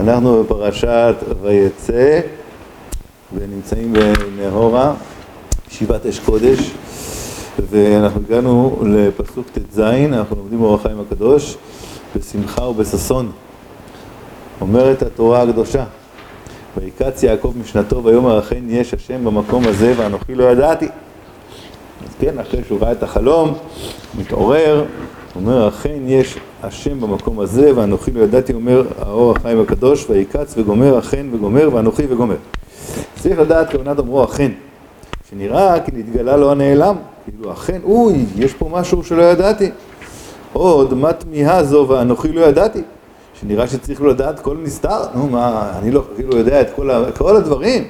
אנחנו בפרשת ויצא ונמצאים בנהורה, ישיבת אש קודש ואנחנו הגענו לפסוק ט"ז, אנחנו לומדים אורח חיים הקדוש בשמחה ובששון. אומרת התורה הקדושה ויקץ יעקב משנתו ויאמר אכן יש השם במקום הזה ואנוכי לא ידעתי. אז כן, אחרי שהוא ראה את החלום, מתעורר, אומר אכן יש השם במקום הזה ואנוכי לא ידעתי, אומר האור החיים הקדוש ויקץ וגומר אכן וגומר ואנוכי וגומר. צריך לדעת כוונת אמרו אכן שנראה כי נתגלה לו הנעלם. כאילו אכן אוי יש פה משהו שלא ידעתי. עוד מה תמיהה זו ואנוכי לא ידעתי. שנראה שצריך לדעת כל נסתר. נו מה אני לא כאילו יודע את כל, כל הדברים.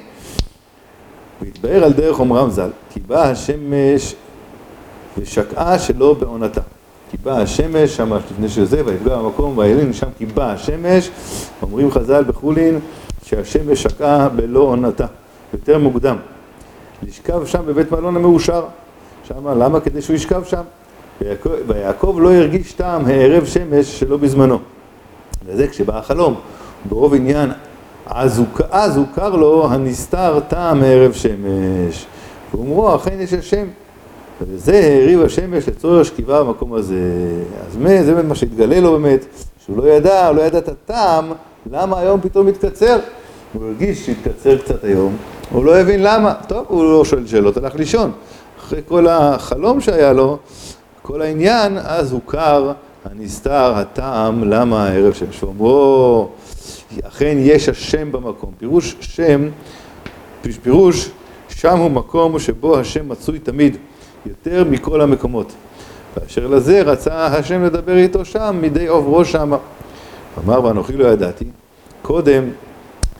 והתבהר על דרך אומרם ז"ל כי באה השמש ושקעה שלא בעונתה כי באה השמש, שם לפני שזה, ויפגע במקום, וילין שם כי באה השמש, אומרים חז"ל בחולין שהשמש שקעה בלא עונתה, יותר מוקדם. לשכב שם בבית מלון המאושר, שם, למה? כדי שהוא ישכב שם. ויעקב, לא הרגיש טעם הערב שמש שלא בזמנו. וזה כשבא החלום, ברוב עניין אז הוכר לו הנסתר טעם הערב שמש. ואומרו אכן יש השם וזה הריב השמש לצורך שכיבה במקום הזה. אז מה, זה באמת מה שהתגלה לו באמת, שהוא לא ידע, לא ידע את הטעם, למה היום פתאום מתקצר. הוא הרגיש שהתקצר קצת היום, הוא לא הבין למה. טוב, הוא לא שואל שאלות, הלך לישון. אחרי כל החלום שהיה לו, כל העניין, אז הוכר הנסתר, הטעם, למה הערב שמש. ואומרו, אכן יש השם במקום. פירוש שם, פירוש שם הוא מקום שבו השם מצוי תמיד. יותר מכל המקומות. ואשר לזה רצה השם לדבר איתו שם, מדי עוברו שמה. אמר ואנוכי לא ידעתי, קודם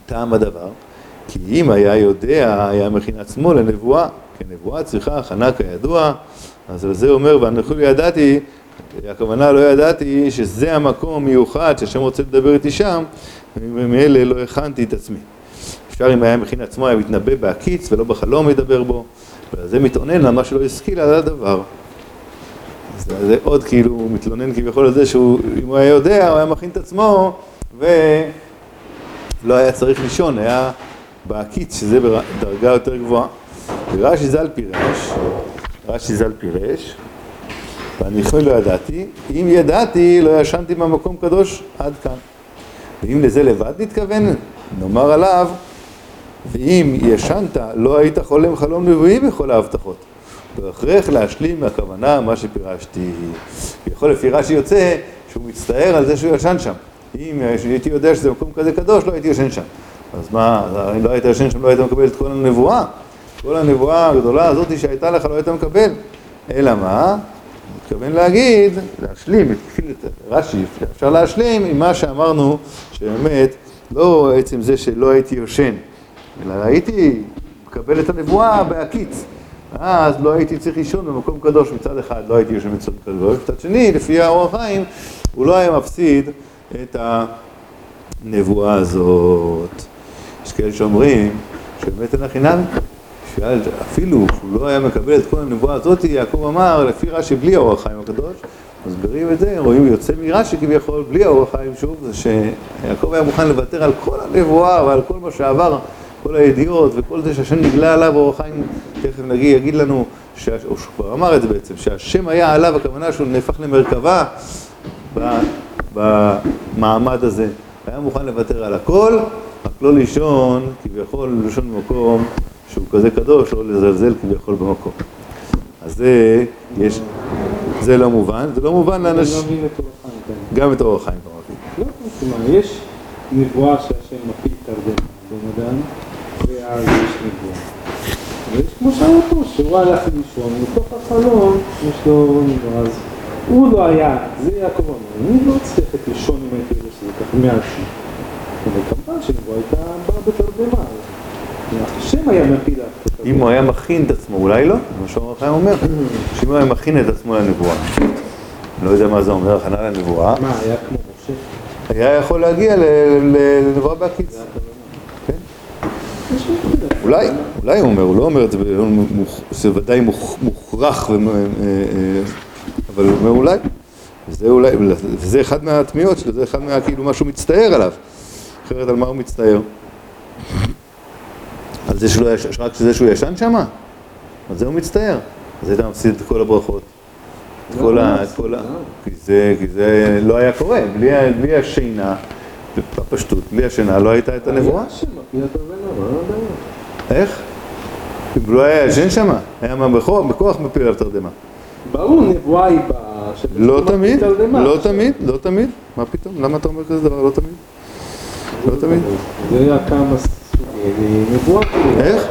טעם הדבר, כי אם היה יודע, היה מכין עצמו לנבואה, כי נבואה צריכה הכנה כידוע, אז על זה אומר ואנוכי לא ידעתי, הכוונה לא ידעתי שזה המקום המיוחד שהשם רוצה לדבר איתי שם, ומאלה לא הכנתי את עצמי. אפשר אם היה מכין עצמו, היה מתנבא בהקיץ ולא בחלום ידבר בו. וזה מתאונן על מה שלא השכיל על הדבר. זה, זה עוד כאילו, הוא מתלונן כביכול על זה שהוא, אם הוא היה יודע, הוא היה מכין את עצמו ולא היה צריך לישון, היה בעקיץ, שזה בדרגה יותר גבוהה. ורש"י ז"ל פירש, רש"י ז"ל פירש, ואני יכול לא ידעתי, אם ידעתי לא ישנתי במקום קדוש עד כאן. ואם לזה לבד נתכוון, נאמר עליו ואם ישנת, לא היית חולם חלום נבואי בכל ההבטחות. והכרח להשלים מהכוונה מה שפירשתי. יכול לפי רש"י יוצא שהוא מצטער על זה שהוא ישן שם. אם הייתי יודע שזה מקום כזה קדוש, לא הייתי ישן שם. אז מה, אם לא היית ישן שם, לא היית מקבל את כל הנבואה? כל הנבואה הגדולה הזאת שהייתה לך, לא היית מקבל. אלא מה? מתכוון להגיד, להשלים, את רש"י, אפשר להשלים עם מה שאמרנו, שבאמת, לא עצם זה שלא הייתי יושן. אלא הייתי מקבל את הנבואה בהקיץ. אז לא הייתי צריך לישון במקום קדוש מצד אחד, לא הייתי יושן בצד קדוש, מצד שני, לפי האור החיים, הוא לא היה מפסיד את הנבואה הזאת. יש כאלה שאומרים שבאמת אין הכי נמי, אפילו שהוא לא היה מקבל את כל הנבואה הזאת, יעקב אמר, לפי רש"י בלי האור החיים הקדוש, מסבירים את זה, רואים יוצא מרש"י כביכול, בלי האור החיים שוב, זה שיעקב היה מוכן לוותר על כל הנבואה ועל כל מה שעבר כל הידיעות וכל זה שהשם נגלה עליו, אור החיים תכף נגיד, יגיד לנו, שה, או שהוא כבר אמר את זה בעצם, שהשם היה עליו, הכוונה שהוא נהפך למרכבה במעמד הזה. היה מוכן לוותר על הכל, רק לא לישון, כביכול לישון במקום שהוא כזה קדוש, או לזלזל כביכול במקום. אז זה, יש, זה לא מובן, זה לא מובן לאנשים... גם את אור החיים כמובן. לא, יש נבואה שהשם מפיל את הרבה בן אדם. ואז יש נבואה. ויש כמו פה, שהוא הלך לישון, מתוך החלום יש לו נבואה. אז הוא לא היה, זה יעקב אמר, אני לא את לישון אם הייתי יודע שזה ככה מעצמי. אבל כמובן שנבואה הייתה באה בתרדמה. השם היה מפיל אם הוא היה מכין את עצמו, אולי לא, מה שאומר חיים אומר, שאם הוא היה מכין את עצמו לנבואה. לא יודע מה זה אומר, הכנה לנבואה. מה, היה כמו משה? היה יכול להגיע לנבואה בהקיץ. אולי, אולי הוא אומר, הוא לא אומר את זה, זה ודאי מוכרח, אה, אה, אבל הוא אומר אולי, וזה אולי, וזה אחד מהתמיהות שלו, זה אחד מה, כאילו, משהו מצטער עליו. אחרת על מה הוא מצטער? על זה שלא יש, רק זה שהוא ישן שם? על זה הוא מצטער. אז היית מפסיד את כל הברכות. את כל ה... כי זה, כי זה לא היה קורה, בלי השינה, בפשטות, בלי השינה לא הייתה את הנבואה. איך? אם לא היה ישן שם, היה מה בכוח, בכוח מפיל עליו תרדמה. ברור, נבואה היא שבשביל לא תמיד. לא תמיד, לא תמיד. מה פתאום? למה אתה אומר כזה דבר? לא תמיד. לא תמיד. זה היה כמה סוגי נבואה. איך?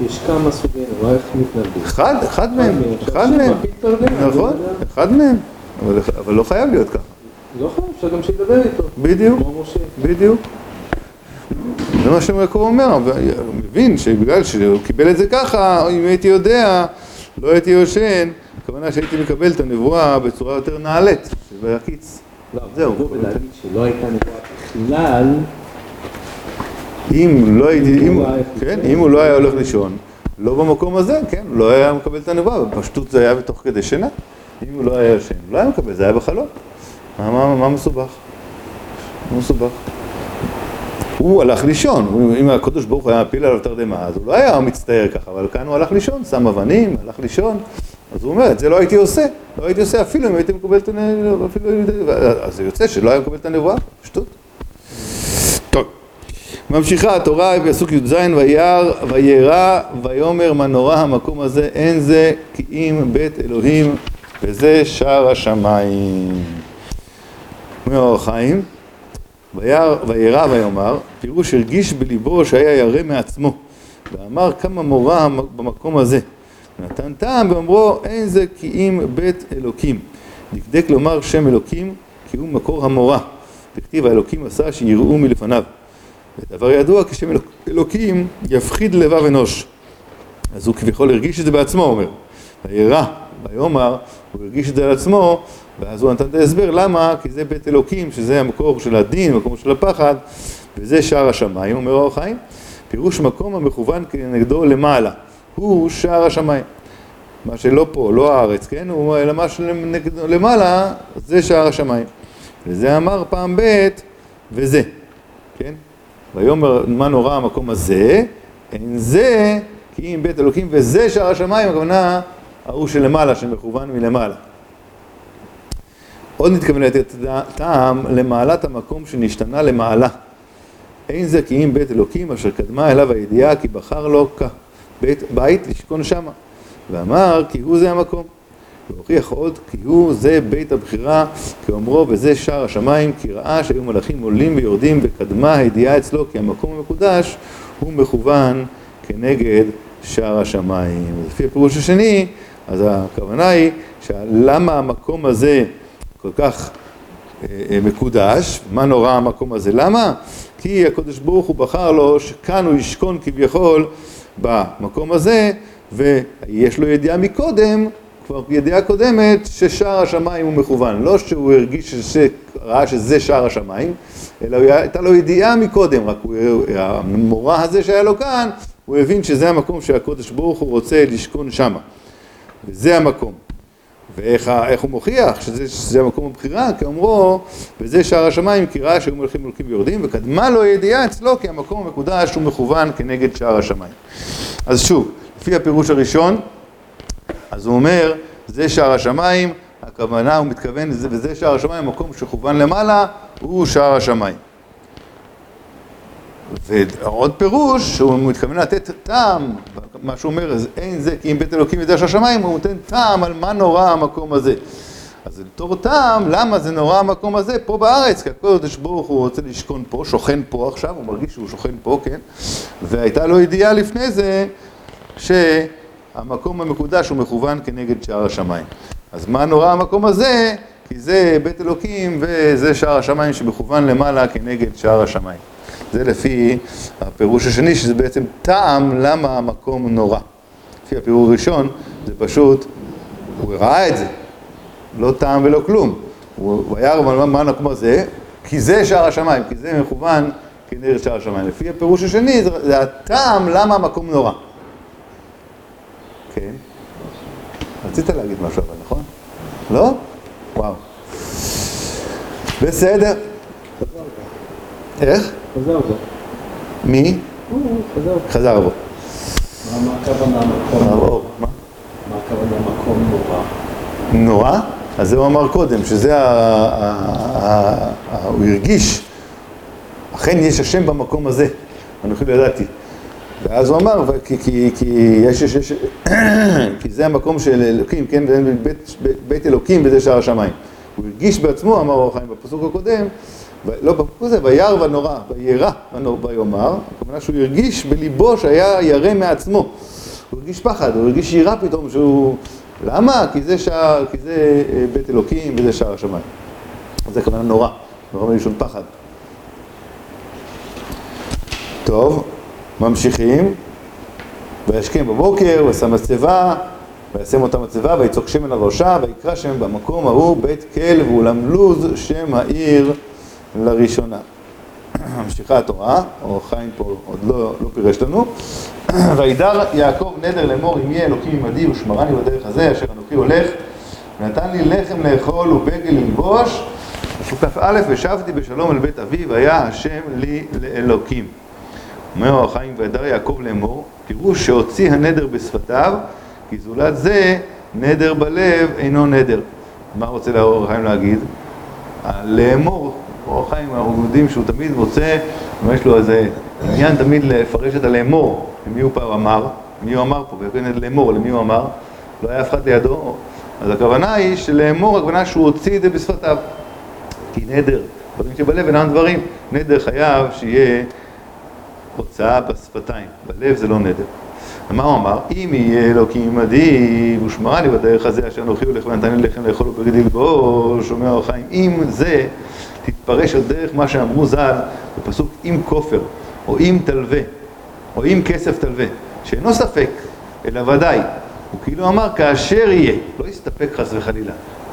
יש כמה סוגי נבואה, איך מתנגדים. אחד, אחד מהם, עכשיו אחד מהם. נכון, אחד מהם. אבל- אבל לא חייב להיות ככה. לא חייב, אפשר גם שידבר איתו. בדיוק. בדיוק. זה מה שיעקב אומר, הוא מבין שבגלל שהוא קיבל את זה ככה, אם הייתי יודע, לא הייתי יושן, הכוונה שהייתי מקבל את הנבואה בצורה יותר נעלית, שבהקיץ. לא, זהו. לבוא ולהגיד שלא הייתה נבואה בכלל, אם לא הייתי, אם, הולך כן. אם הוא לא היה הולך לישון, לא במקום הזה, כן, לא היה מקבל את הנבואה, בפשטות זה היה בתוך כדי שינה. אם הוא לא היה ישן, הוא לא היה מקבל, זה היה בחלום. מה, מה, מה מסובך? מה מסובך? הוא הלך לישון, אם הקדוש ברוך הוא היה מפיל עליו תרדמה, אז הוא לא היה מצטער ככה, אבל כאן הוא הלך לישון, שם אבנים, הלך לישון, אז הוא אומר, את זה לא הייתי עושה, לא הייתי עושה אפילו אם הייתי מקבל את הנבואה, אז זה יוצא שלא היה מקבל את הנבואה, פשטות. טוב. ממשיכה התורה בפסוק י"ז וירא וירא ויאמר נורא המקום הזה אין זה כי אם בית אלוהים וזה שער השמיים. אומר החיים וירא ויאמר פירוש הרגיש בליבו שהיה ירא מעצמו ואמר כמה מורא המ- במקום הזה ונתן טעם באומרו אין זה כי אם בית אלוקים דקדק לומר שם אלוקים כי הוא מקור המורא וכתיב האלוקים עשה שיראו מלפניו ודבר ידוע כשם אלוק- אלוקים יפחיד לבב אנוש. אז הוא כביכול הרגיש את זה בעצמו, אומר. וירא, ויאמר, הוא הרגיש את זה על עצמו, ואז הוא נתן את ההסבר למה, כי זה בית אלוקים, שזה המקור של הדין, מקום של הפחד, וזה שער השמיים, אומר אור החיים. פירוש מקום המכוון כנגדו למעלה, הוא שער השמיים. מה שלא פה, לא הארץ, כן? הוא אלא מה שנגדו למעלה, זה שער השמיים. וזה אמר פעם ב' וזה, כן? ויאמר מה נורא המקום הזה, אין זה כי אם בית אלוקים וזה שער השמיים, הכוונה ההוא שלמעלה, שמכוון מלמעלה. עוד נתכוון לתת טעם למעלת המקום שנשתנה למעלה. אין זה כי אם בית אלוקים אשר קדמה אליו הידיעה כי בחר לו כבית בית לשכון שמה. ואמר כי הוא זה המקום. והוכיח עוד כי הוא זה בית הבחירה כאומרו וזה שער השמיים כי ראה שהיו מלאכים עולים ויורדים וקדמה הידיעה אצלו כי המקום המקודש הוא מכוון כנגד שער השמיים. לפי הפירוש השני, אז הכוונה היא שלמה המקום הזה כל כך אה, אה, מקודש, מה נורא המקום הזה, למה? כי הקדוש ברוך הוא בחר לו שכאן הוא ישכון כביכול במקום הזה ויש לו ידיעה מקודם כבר ידיעה קודמת ששער השמיים הוא מכוון, לא שהוא הרגיש, שזה, ראה שזה שער השמיים, אלא הייתה לו ידיעה מקודם, רק הוא, המורא הזה שהיה לו כאן, הוא הבין שזה המקום שהקודש ברוך הוא רוצה לשכון שמה, וזה המקום. ואיך הוא מוכיח שזה, שזה המקום הבחירה, כאומרו, וזה שער השמיים, כי ראה שהיו מלכים מלכים ויורדים, וקדמה לו ידיעה אצלו, כי המקום המקודש הוא מכוון כנגד שער השמיים. אז שוב, לפי הפירוש הראשון, אז הוא אומר, זה שער השמיים, הכוונה, הוא מתכוון, זה- וזה שער השמיים, מקום שכוון למעלה, הוא שער השמיים. ועוד פירוש, שהוא מתכוון לתת טעם, מה שהוא אומר, אז אין זה כי אם בית אלוקים יודע שהשמיים, הוא נותן טעם על מה נורא המקום הזה. אז בתור טעם, למה זה נורא המקום הזה פה בארץ? כי הקודש ברוך הוא רוצה לשכון פה, שוכן פה עכשיו, הוא מרגיש שהוא שוכן פה, כן? והייתה לו ידיעה לפני זה, שהמקום המקודש הוא מכוון כנגד שער השמיים. אז מה נורא המקום הזה? כי זה בית אלוקים וזה שער השמיים שמכוון למעלה כנגד שער השמיים. זה לפי הפירוש השני, שזה בעצם טעם למה המקום נורא. לפי הפירוש הראשון, זה פשוט, הוא ראה את זה, לא טעם ולא כלום. הוא היה אומר, מה המקום הזה? כי זה שער השמיים, כי זה מכוון כנגד שער השמיים. לפי הפירוש השני, זה, זה הטעם למה המקום נורא. כן? רצית להגיד משהו אבל, נכון? לא? וואו. בסדר. איך? חזר בו. מי? הוא חזר בו. חזר בו. מה הכוונה מקום נורא? או, מה? הכוונה מקום נורא? נורא? אז זה הוא אמר קודם, שזה ה... הוא הרגיש, אכן יש השם במקום הזה, אנוכי לא ידעתי. ואז הוא אמר, כי, כי, כי, יש, יש, יש, כי זה המקום של אלוקים, כן, בית, בית, אלוקים וזה שער השמיים. הוא הרגיש בעצמו, אמר אור החיים בפסוק הקודם, לא בפסוק הזה, וירא ונורא, וירא ויאמר, הכוונה שהוא הרגיש בליבו שהיה ירא מעצמו. הוא הרגיש פחד, הוא הרגיש יראה פתאום שהוא... למה? כי זה שער, כי זה אה, בית אלוקים וזה שער השמיים. זה כוונה נורא, נורא מלשון פחד. טוב, ממשיכים. וישכם בבוקר, ושם מצבה, וישם אותה מצבה, ויצוק שמן על ראשה, ויקרא שם במקום ההוא בית כל ואולם לוז שם העיר לראשונה. ממשיכה התורה, אור חיים פה עוד לא, לא פירש לנו. וידר יעקב נדר לאמור אם יהיה אלוקים עמדי ושמרני בדרך הזה אשר אנוכי הולך ונתן לי לחם לאכול ובגל ללבוש וכ"א ושבתי בשלום אל בית אבי והיה השם לי לאלוקים. אומר החיים וידר יעקב לאמור פירוש שהוציא הנדר בשפתיו כי זולת זה נדר בלב אינו נדר. מה רוצה אור החיים להגיד? לאמור, אור החיים אנחנו יודעים שהוא תמיד רוצה, יש לו איזה עניין תמיד לפרש את הלאמור, למי הוא פעם אמר, למי הוא אמר פה, לאמור, למי הוא אמר, לא היה אף אחד לידו, אז הכוונה היא שלאמור, הכוונה שהוא הוציא את זה בשפתיו, כי נדר, דברים שבלב אינם דברים, נדר חייב שיהיה הוצאה בשפתיים, בלב זה לא נדר. ומה הוא אמר? אם יהיה אלוקים עמדי ושמרה לי בדרך הזה אשר אנוכי הולך ונתן לי לחם לאכול ובגדי ללבוש, אומר אור החיים, אם זה תתפרש על דרך מה שאמרו ז"ל בפסוק עם כופר, או עם תלווה, או עם כסף תלווה, שאינו ספק, אלא ודאי, הוא כאילו אמר כאשר יהיה, לא יסתפק חס וחלילה.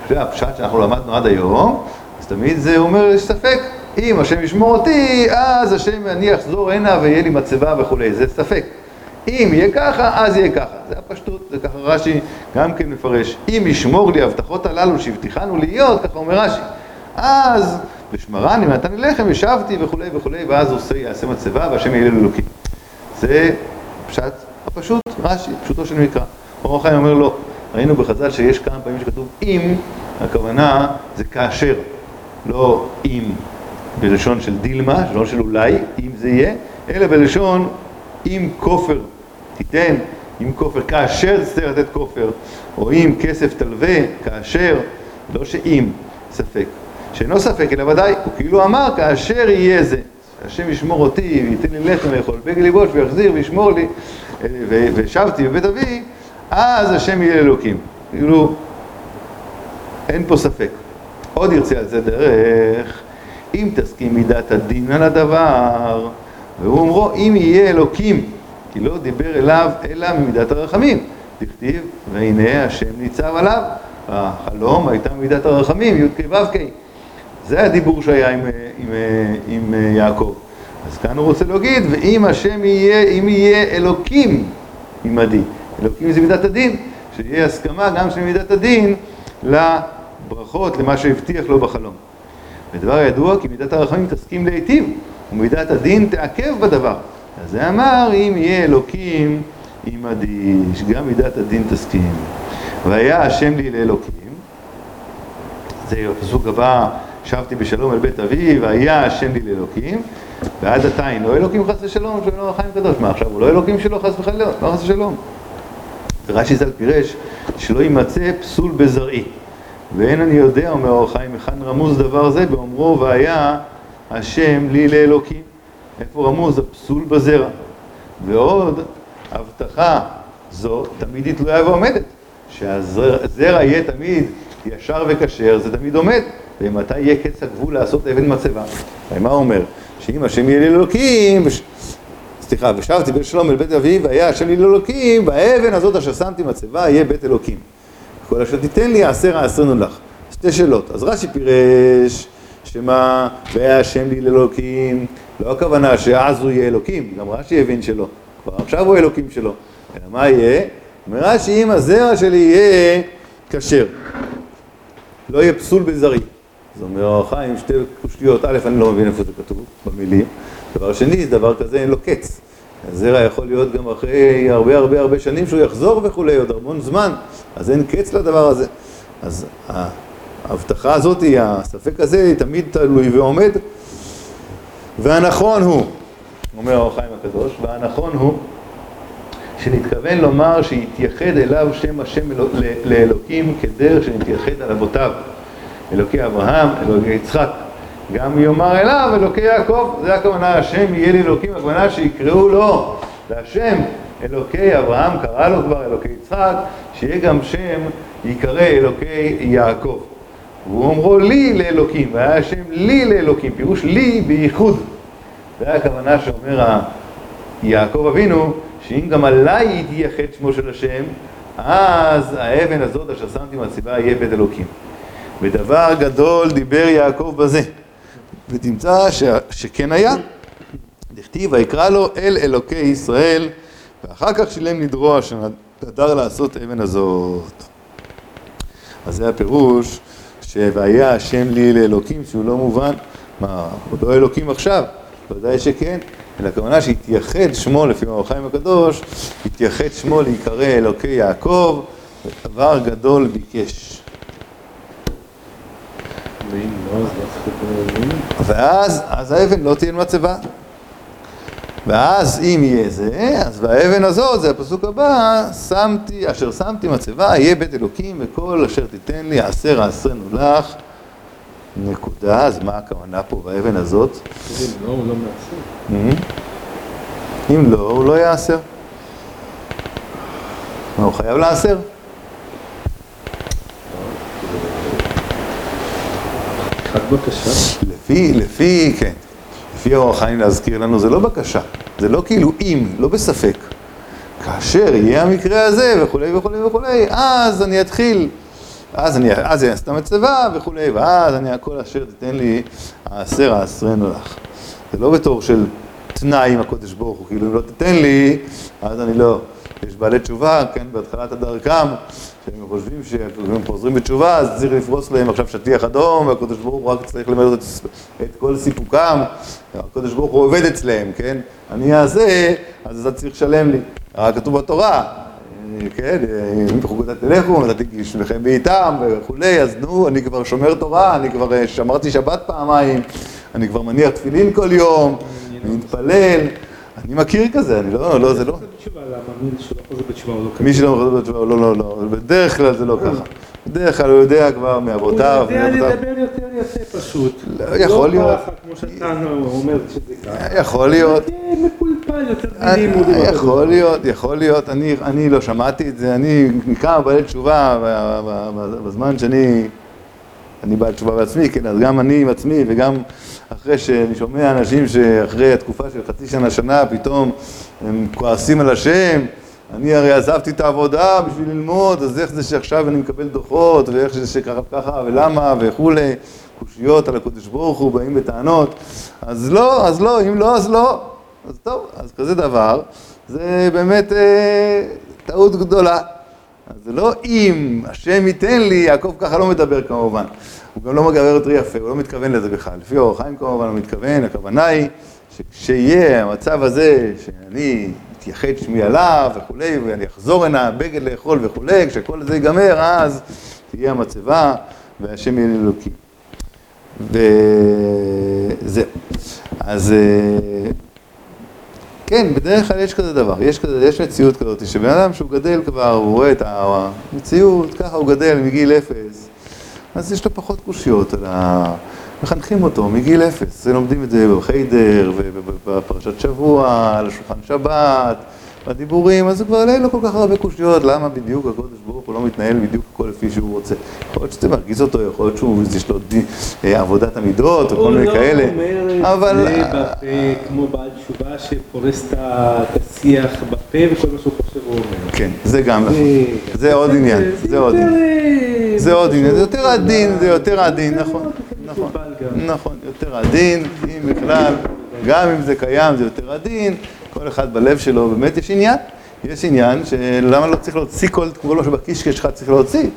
זה הפשט שאנחנו למדנו עד היום, אז תמיד זה אומר יש ספק, אם השם ישמור אותי, אז השם אני אחזור הנה ויהיה לי מצבה וכולי, זה ספק. אם יהיה ככה, אז יהיה ככה. זה הפשטות, זה ככה רש"י גם כן מפרש. אם ישמור לי הבטחות הללו שהבטיחנו להיות, ככה אומר רש"י. אז ושמרני ונתן לי לחם, ישבתי וכולי וכולי, ואז עושה, יעשה מצבה והשם יהיה לאלוקים. זה פשט הפשוט, רש"י, פשוטו של מקרא. אור החיים אומר לא. ראינו בחז"ל שיש כמה פעמים שכתוב אם, הכוונה זה כאשר, לא אם בלשון של דילמה, בלשון של אולי, אם זה יהיה, אלא בלשון אם כופר תיתן, אם כופר, כאשר תצטרך לתת כופר, או אם כסף תלווה, כאשר, לא שאם, ספק. שאינו ספק, אלא ודאי, הוא כאילו אמר, כאשר יהיה זה. השם ישמור אותי, וייתן לי לחם לאכול, בגל ליבוש, ויחזיר וישמור לי, ושבתי בבית אבי, אז השם יהיה אלוקים. כאילו, אין פה ספק. עוד ירצה על זה דרך, אם תסכים מידת הדין על הדבר, והוא אומרו, אם יהיה אלוקים, כי לא דיבר אליו אלא ממידת הרחמים. דכתיב, והנה השם ניצב עליו. החלום הייתה מידת הרחמים, י"ק ו"ק. זה הדיבור שהיה עם, עם, עם, יעקב. אז כאן הוא רוצה להגיד, ואם השם יהיה, אם יהיה אלוקים עמדי. אלוקים זה מידת הדין, שיהיה הסכמה גם של מידת הדין לברכות, למה שהבטיח לו בחלום. ודבר ידוע כי מידת הרחמים תסכים להיטיב, ומידת הדין תעכב בדבר. אז זה אמר, אם יהיה אלוקים עמדי, שגם מידת הדין תסכים. והיה השם לי לאלוקים, זה הפסוק הבא, שבתי בשלום אל בית אבי, והיה השם לי לאלוקים, ועד עתה אינו אלוקים חס ושלום, שאינו החיים קדוש. מה עכשיו, הוא לא אלוקים שלו חס וחלילה, לא חס ושלום. ורש"י ז"ל פירש שלא יימצא פסול בזרעי. ואין אני יודע, אומר אור חיים, היכן רמוז דבר זה, באומרו והיה השם לי לאלוקים. איפה רמוז? הפסול בזרע. ועוד, הבטחה זו תמיד היא תלויה ועומדת. שהזרע יהיה תמיד ישר וכשר, זה תמיד עומד. ומתי יהיה קץ הגבול לעשות אבן מצבה? הוא אומר? שאם השם יהיה לאלוקים, סליחה, ושבתי בשלום אל בית אבי, והיה השם לי לאלוקים, באבן הזאת אשר שמתי מצבה, יהיה בית אלוקים. כל אשר תיתן לי, יעשר העשרנו לך. שתי שאלות. אז רש"י פירש, שמה, והיה השם לי לאלוקים, לא הכוונה שאז הוא יהיה אלוקים, גם רש"י הבין שלא. כבר עכשיו הוא אלוקים שלו. אלא מה יהיה? אומר רש"י, אם הזרע שלי יהיה כשר, לא יהיה פסול בזרעי. אז אומר אור החיים, שתי קושיות, א', אני לא מבין איפה זה כתוב, במילים, דבר שני, דבר כזה אין לו קץ. הזרע יכול להיות גם אחרי הרבה הרבה הרבה שנים שהוא יחזור וכולי, עוד המון זמן, אז אין קץ לדבר הזה. אז ההבטחה הזאת, הספק הזה, תמיד תלוי ועומד. והנכון הוא, אומר האור החיים הקדוש, והנכון הוא שנתכוון לומר שיתייחד אליו שם השם לאלוקים כדרך שנתייחד על אבותיו, אלוקי אברהם, אלוקי יצחק. גם יאמר אליו אלוקי יעקב, זה הכוונה, השם יהיה לאלוקים, הכוונה שיקראו לו, להשם אלוקי אברהם, קרא לו כבר אלוקי יצחק, שיהיה גם שם ייקרא אלוקי יעקב. והוא אומרו לי לאלוקים, והיה השם לי לאלוקים, פירוש לי בייחוד. זה הכוונה שאומר יעקב אבינו, שאם גם עליי יתייחד שמו של השם, אז האבן הזאת אשר שמתי מהסיבה יהיה בית אלוקים. ודבר גדול דיבר יעקב בזה, ותמצא ש... שכן היה. דכתיב ויקרא לו אל אלוקי ישראל, ואחר כך שילם נדרו אשר נדר לעשות אבן הזאת. אז זה הפירוש ש"והיה השם לי לאלוקים" שהוא לא מובן, מה, הוא לא אלוקים עכשיו? ודאי שכן, אלא הכוונה שהתייחד שמו לפי אור הקדוש, התייחד שמו להיקרא אלוקי יעקב, ודבר גדול ביקש. ואז, אז האבן לא תהיה מצבה. ואז אם יהיה זה, אז והאבן הזאת, זה הפסוק הבא, שמתי, אשר שמתי מצבה, יהיה בית אלוקים וכל אשר תיתן לי, עשר העשרנו לך. נקודה, אז מה הכוונה פה באבן הזאת? אם לא, הוא לא מעשר. אם לא, הוא לא יעשר. מה, הוא חייב לעשר? רק בקשה. לפי, לפי, כן, לפי אור החיים להזכיר לנו, זה לא בקשה, זה לא כאילו אם, לא בספק. כאשר יהיה המקרה הזה וכולי וכולי וכולי, אז אני אתחיל, אז אני אעשה את המצבה וכולי, ואז אני הכל אשר תיתן לי, העשר העשרנו לך. זה לא בתור של תנאי עם הקודש ברוך הוא, כאילו אם לא תיתן לי, אז אני לא. יש בעלי תשובה, כן, בהתחלת הדרכם, שהם חושבים שהם חוזרים בתשובה, אז צריך לפרוס להם עכשיו שטיח אדום, והקדוש ברוך הוא רק צריך ללמד את, את כל סיפוקם, הקדוש ברוך הוא עובד אצלם, כן? אני אעשה, אז אתה צריך לשלם לי. רק כתוב בתורה, כן, אם בחוקותא תלכו, נתתי שמכם בעיתם וכולי, אז נו, אני כבר שומר תורה, אני כבר שמרתי שבת פעמיים, אני כבר מניח תפילין כל יום, אני מתפלל. אני מכיר כזה, אני לא, לא, זה לא. למה? מי שלא חוזר בתשובה הוא לא. מי שלא חוזר בתשובה, לא, לא, לא, בדרך כלל זה לא ככה. בדרך כלל הוא יודע כבר מאבותיו. הוא יודע לדבר יותר יפה פשוט. יכול להיות. לא ככה, כמו שאתה אומר שזה ככה. יכול להיות. זה מקולפל יותר מלימוד. יכול להיות, יכול להיות. אני לא שמעתי את זה, אני מכמה בעלי תשובה בזמן שאני... אני בעל תשובה בעצמי, כן, אז גם אני עם עצמי וגם אחרי שאני שומע אנשים שאחרי התקופה של חצי שנה, שנה, פתאום הם כועסים על השם, אני הרי עזבתי את העבודה בשביל ללמוד, אז איך זה שעכשיו אני מקבל דוחות, ואיך זה שככה וככה, ולמה, וכולי, קושיות על הקודש ברוך הוא, באים בטענות, אז לא, אז לא, אם לא, אז לא. אז טוב, אז כזה דבר, זה באמת אה, טעות גדולה. אז זה לא אם השם ייתן לי, יעקב ככה לא מדבר כמובן. הוא גם לא מגבר יותר יפה, הוא לא מתכוון לזה בכלל. לפי אור החיים כמובן הוא מתכוון, הכוונה היא שכשיהיה המצב הזה, שאני אתייחד שמי עליו וכולי, ואני אחזור הנה, בגד לאכול וכולי, כשכל זה ייגמר, אז תהיה המצבה והשם יהיה לאלוקים. וזהו. אז כן, בדרך כלל יש כזה דבר, יש, כזה, יש מציאות כזאת, שבן אדם שהוא גדל כבר, הוא רואה את המציאות, ככה הוא גדל מגיל אפס, אז יש לו פחות קושיות על ה... מחנכים אותו מגיל אפס, לומדים את זה בחיידר, ובפרשת שבוע, על השולחן שבת, בדיבורים, אז כבר אין לו כל כך הרבה קושיות, למה בדיוק הקודש ברוך הוא לא מתנהל בדיוק הכל לפי שהוא רוצה. יכול להיות שזה מרגיז אותו, יכול להיות שהוא, יש לו עבודת המידות, או כל מיני כאלה. הוא לא אומר את זה בפה, כמו בעל תשובה שפורס את השיח בפה, וכל מה שהוא חושב הוא אומר. כן, זה גם נכון. זה עוד עניין, זה עוד עניין. זה עוד עניין, זה יותר עדין, זה יותר עדין, נכון. נכון, נכון, יותר עדין, אם בכלל, גם אם זה קיים זה יותר עדין, כל אחד בלב שלו, באמת יש עניין, יש עניין שלמה לא צריך להוציא כל מה שבקישקע שלך צריך להוציא,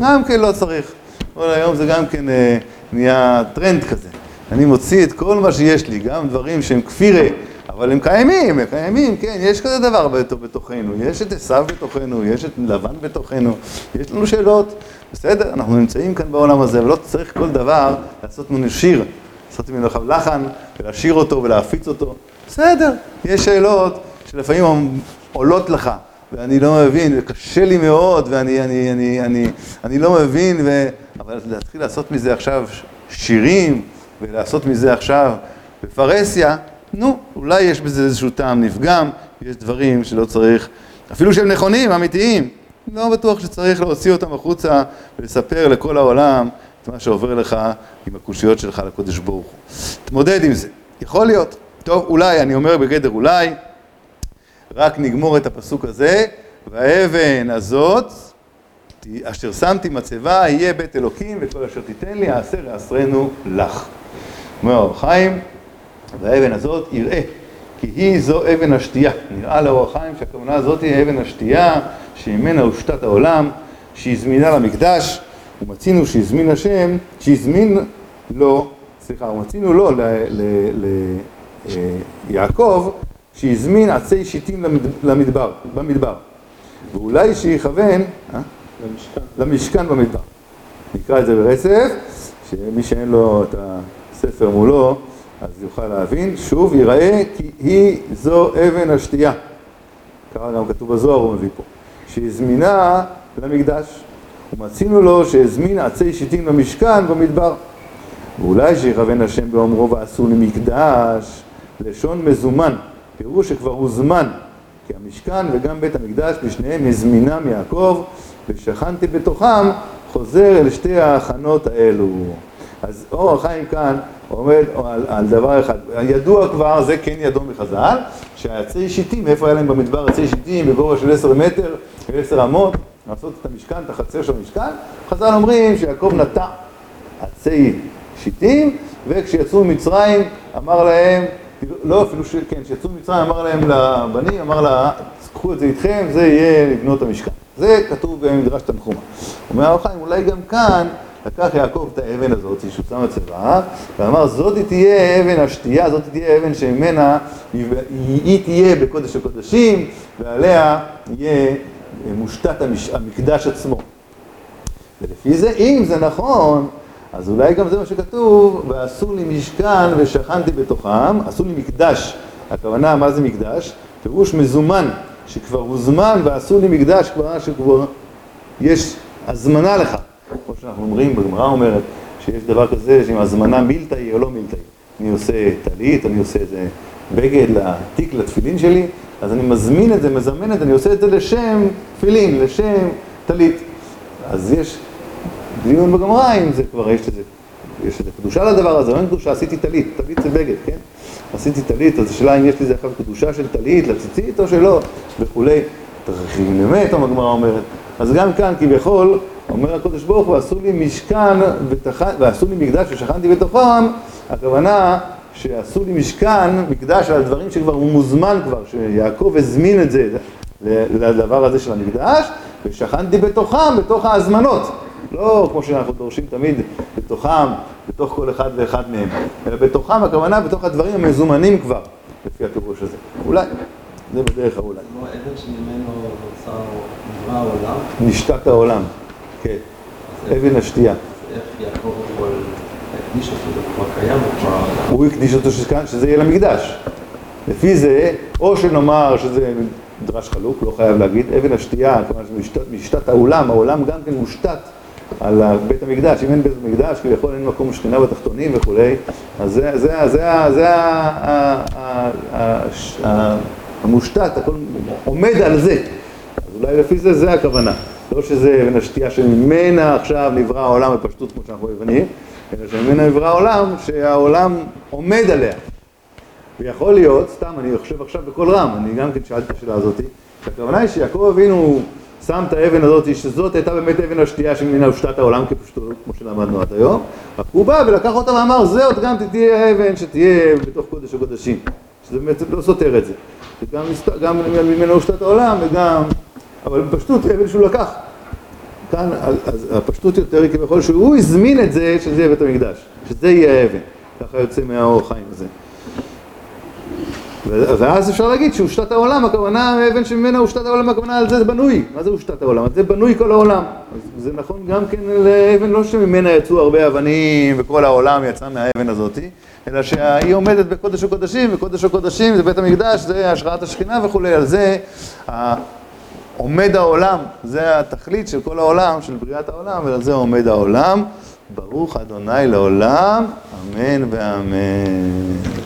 גם כן לא צריך, כל היום זה גם כן אה, נהיה טרנד כזה. אני מוציא את כל מה שיש לי, גם דברים שהם כפירה, אבל הם קיימים, הם קיימים, כן, יש כזה דבר בתוכנו, יש את עשיו בתוכנו, יש את לבן בתוכנו, יש לנו שאלות, בסדר, אנחנו נמצאים כאן בעולם הזה, ולא צריך כל דבר לעשות ממנו שיר, לעשות ממנו לחן, ולשיר אותו ולהפיץ אותו, בסדר, יש שאלות שלפעמים עולות לך, ואני לא מבין, וקשה לי מאוד, ואני אני, אני, אני, אני לא מבין, ו... אבל להתחיל לעשות מזה עכשיו שירים, ולעשות מזה עכשיו בפרהסיה, נו, אולי יש בזה איזשהו טעם נפגם, יש דברים שלא צריך, אפילו שהם נכונים, אמיתיים, לא בטוח שצריך להוציא אותם החוצה ולספר לכל העולם את מה שעובר לך עם הקושיות שלך לקודש ברוך הוא. תמודד עם זה, יכול להיות. טוב, אולי, אני אומר בגדר אולי, רק נגמור את הפסוק הזה, והאבן הזאת, אשר שמתי מצבה, יהיה בית אלוקים, וכל אשר תיתן לי, העשר יעשרנו לך. אומר אור החיים, והאבן הזאת יראה, כי היא זו אבן השתייה. נראה לאור החיים שהכוונה הזאת היא אבן השתייה, שממנה הושתת העולם, שהיא זמינה למקדש, ומצינו שהזמין השם, שהזמין לו, סליחה, ומצינו לו ליעקב, שהזמין עצי שיטים למדבר, במדבר. ואולי שיכוון אה? למשכן. למשכן במדבר. נקרא את זה ברצף, שמי שאין לו את הספר מולו, אז יוכל להבין. שוב, ייראה כי היא זו אבן השתייה. ככה גם כתוב בזוהר, הוא מביא פה. שהזמינה למקדש. ומצינו לו שהזמין עצי שיטים למשכן במדבר. ואולי שיכוון השם באומרו ועשו למקדש, לשון מזומן. פירוש שכבר הוזמן, כי המשכן וגם בית המקדש בשניהם הזמינם יעקב, ושכנתי בתוכם, חוזר אל שתי ההכנות האלו. אז אור החיים כאן עומד על, על דבר אחד, ידוע כבר, זה כן ידוע מחז"ל, שהעצי שיטים, איפה היה להם במדבר עצי שיטים בגובה של עשר מטר ועשר אמות, לעשות את המשכן, את החצר של המשכן, חז"ל אומרים שיעקב נטע עצי שיטים, וכשיצאו ממצרים אמר להם, לא אפילו ש... כן, כשיצאו ממצרים אמר להם לבנים, אמר לה, קחו את זה איתכם, זה יהיה לבנות המשכן. זה כתוב במדרש תנחומה. אומר הרב חיים, אולי גם כאן לקח יעקב את האבן הזאת, שהוא שם בצבא, ואמר, זאת תהיה אבן השתייה, זאת תהיה אבן שממנה היא תהיה בקודש הקודשים, ועליה יהיה מושתת המקדש עצמו. ולפי זה, אם זה נכון, אז אולי גם זה מה שכתוב, ועשו לי משכן ושכנתי בתוכם, עשו לי מקדש. הכוונה, מה זה מקדש? פירוש מזומן, שכבר הוזמן ועשו לי מקדש, כבר שכבר יש הזמנה לך. כמו שאנחנו אומרים, בגמרא אומרת, שיש דבר כזה שעם הזמנה מילתאי או לא מילתאי. אני עושה טלית, אני עושה איזה בגד לתיק, לתפילין שלי, אז אני מזמין את זה, מזמן את זה, אני עושה את זה לשם תפילין, לשם טלית. אז יש דיון בגמרא אם זה כבר, יש איזה, יש איזה קדושה לדבר הזה, אין קדושה, עשיתי טלית, טלית זה בגד, כן? עשיתי טלית, אז השאלה אם יש לזה עכשיו קדושה של טלית, לציצית או שלא, וכולי. תרחיבים למת, הגמרא אומרת. אז גם כאן כביכול, אומר הקדוש ברוך הוא, עשו לי משכן ועשו לי מקדש ושכנתי בתוכם, הכוונה שעשו לי משכן, מקדש על דברים שכבר הוא מוזמן כבר, שיעקב הזמין את זה לדבר הזה של המקדש, ושכנתי בתוכם, בתוך ההזמנות. לא כמו שאנחנו דורשים תמיד בתוכם, בתוך כל אחד ואחד מהם, אלא בתוכם הכוונה בתוך הדברים המזומנים כבר, לפי הפירוש הזה. אולי, זה בדרך האולי. כמו אבן שממנו נוצר נברא העולם? נשתת העולם, כן. אבן השתייה. הוא הקדיש אותו שזה יהיה למקדש. לפי זה, או שנאמר שזה מדרש חלוק, לא חייב להגיד, אבן השתייה, כלומר משתת העולם, העולם גם כן מושתת על בית המקדש, אם אין בית המקדש, כביכול אין מקום שכינה בתחתונים וכולי, אז זה, זה, זה, זה המושתת, הכל עומד על זה. אז אולי לפי זה, זה הכוונה. לא שזה אבן השתייה שממנה עכשיו נברא העולם בפשטות כמו שאנחנו מבינים, אלא שממנה נברא העולם, שהעולם עומד עליה. ויכול להיות, סתם, אני חושב עכשיו בקול רם, אני גם כן שאלתי את השאלה הזאת, שהכוונה היא שיעקב אבינו שם את האבן הזאת, שזאת הייתה באמת אבן השתייה שממנה הושתת העולם כפשוטו, כמו שלמדנו עד היום, רק הוא בא ולקח אותה ואמר, זאת גם תהיה אבן שתהיה בתוך קודש הקודשים, שזה באמת לא סותר את זה, גם, ממנו הושתת העולם וגם, אבל בפשטות אבן שהוא לקח, כאן הפשטות יותר היא כביכול שהוא הזמין את זה שזה יהיה בית המקדש, שזה יהיה האבן, ככה יוצא מהאור החיים הזה. ואז אפשר להגיד שהושתת העולם, הכוונה האבן שממנה הושתת העולם, הכוונה על זה זה בנוי. מה זה הושתת העולם? זה בנוי כל העולם. זה נכון גם כן לאבן, לא שממנה יצאו הרבה אבנים וכל העולם יצא מהאבן הזאתי, אלא שהיא עומדת בקודש הקודשים, וקודש הקודשים זה בית המקדש, זה השראת השכינה וכולי, על זה עומד העולם, זה התכלית של כל העולם, של בריאת העולם, ועל זה עומד העולם. ברוך אדוני לעולם, אמן ואמן.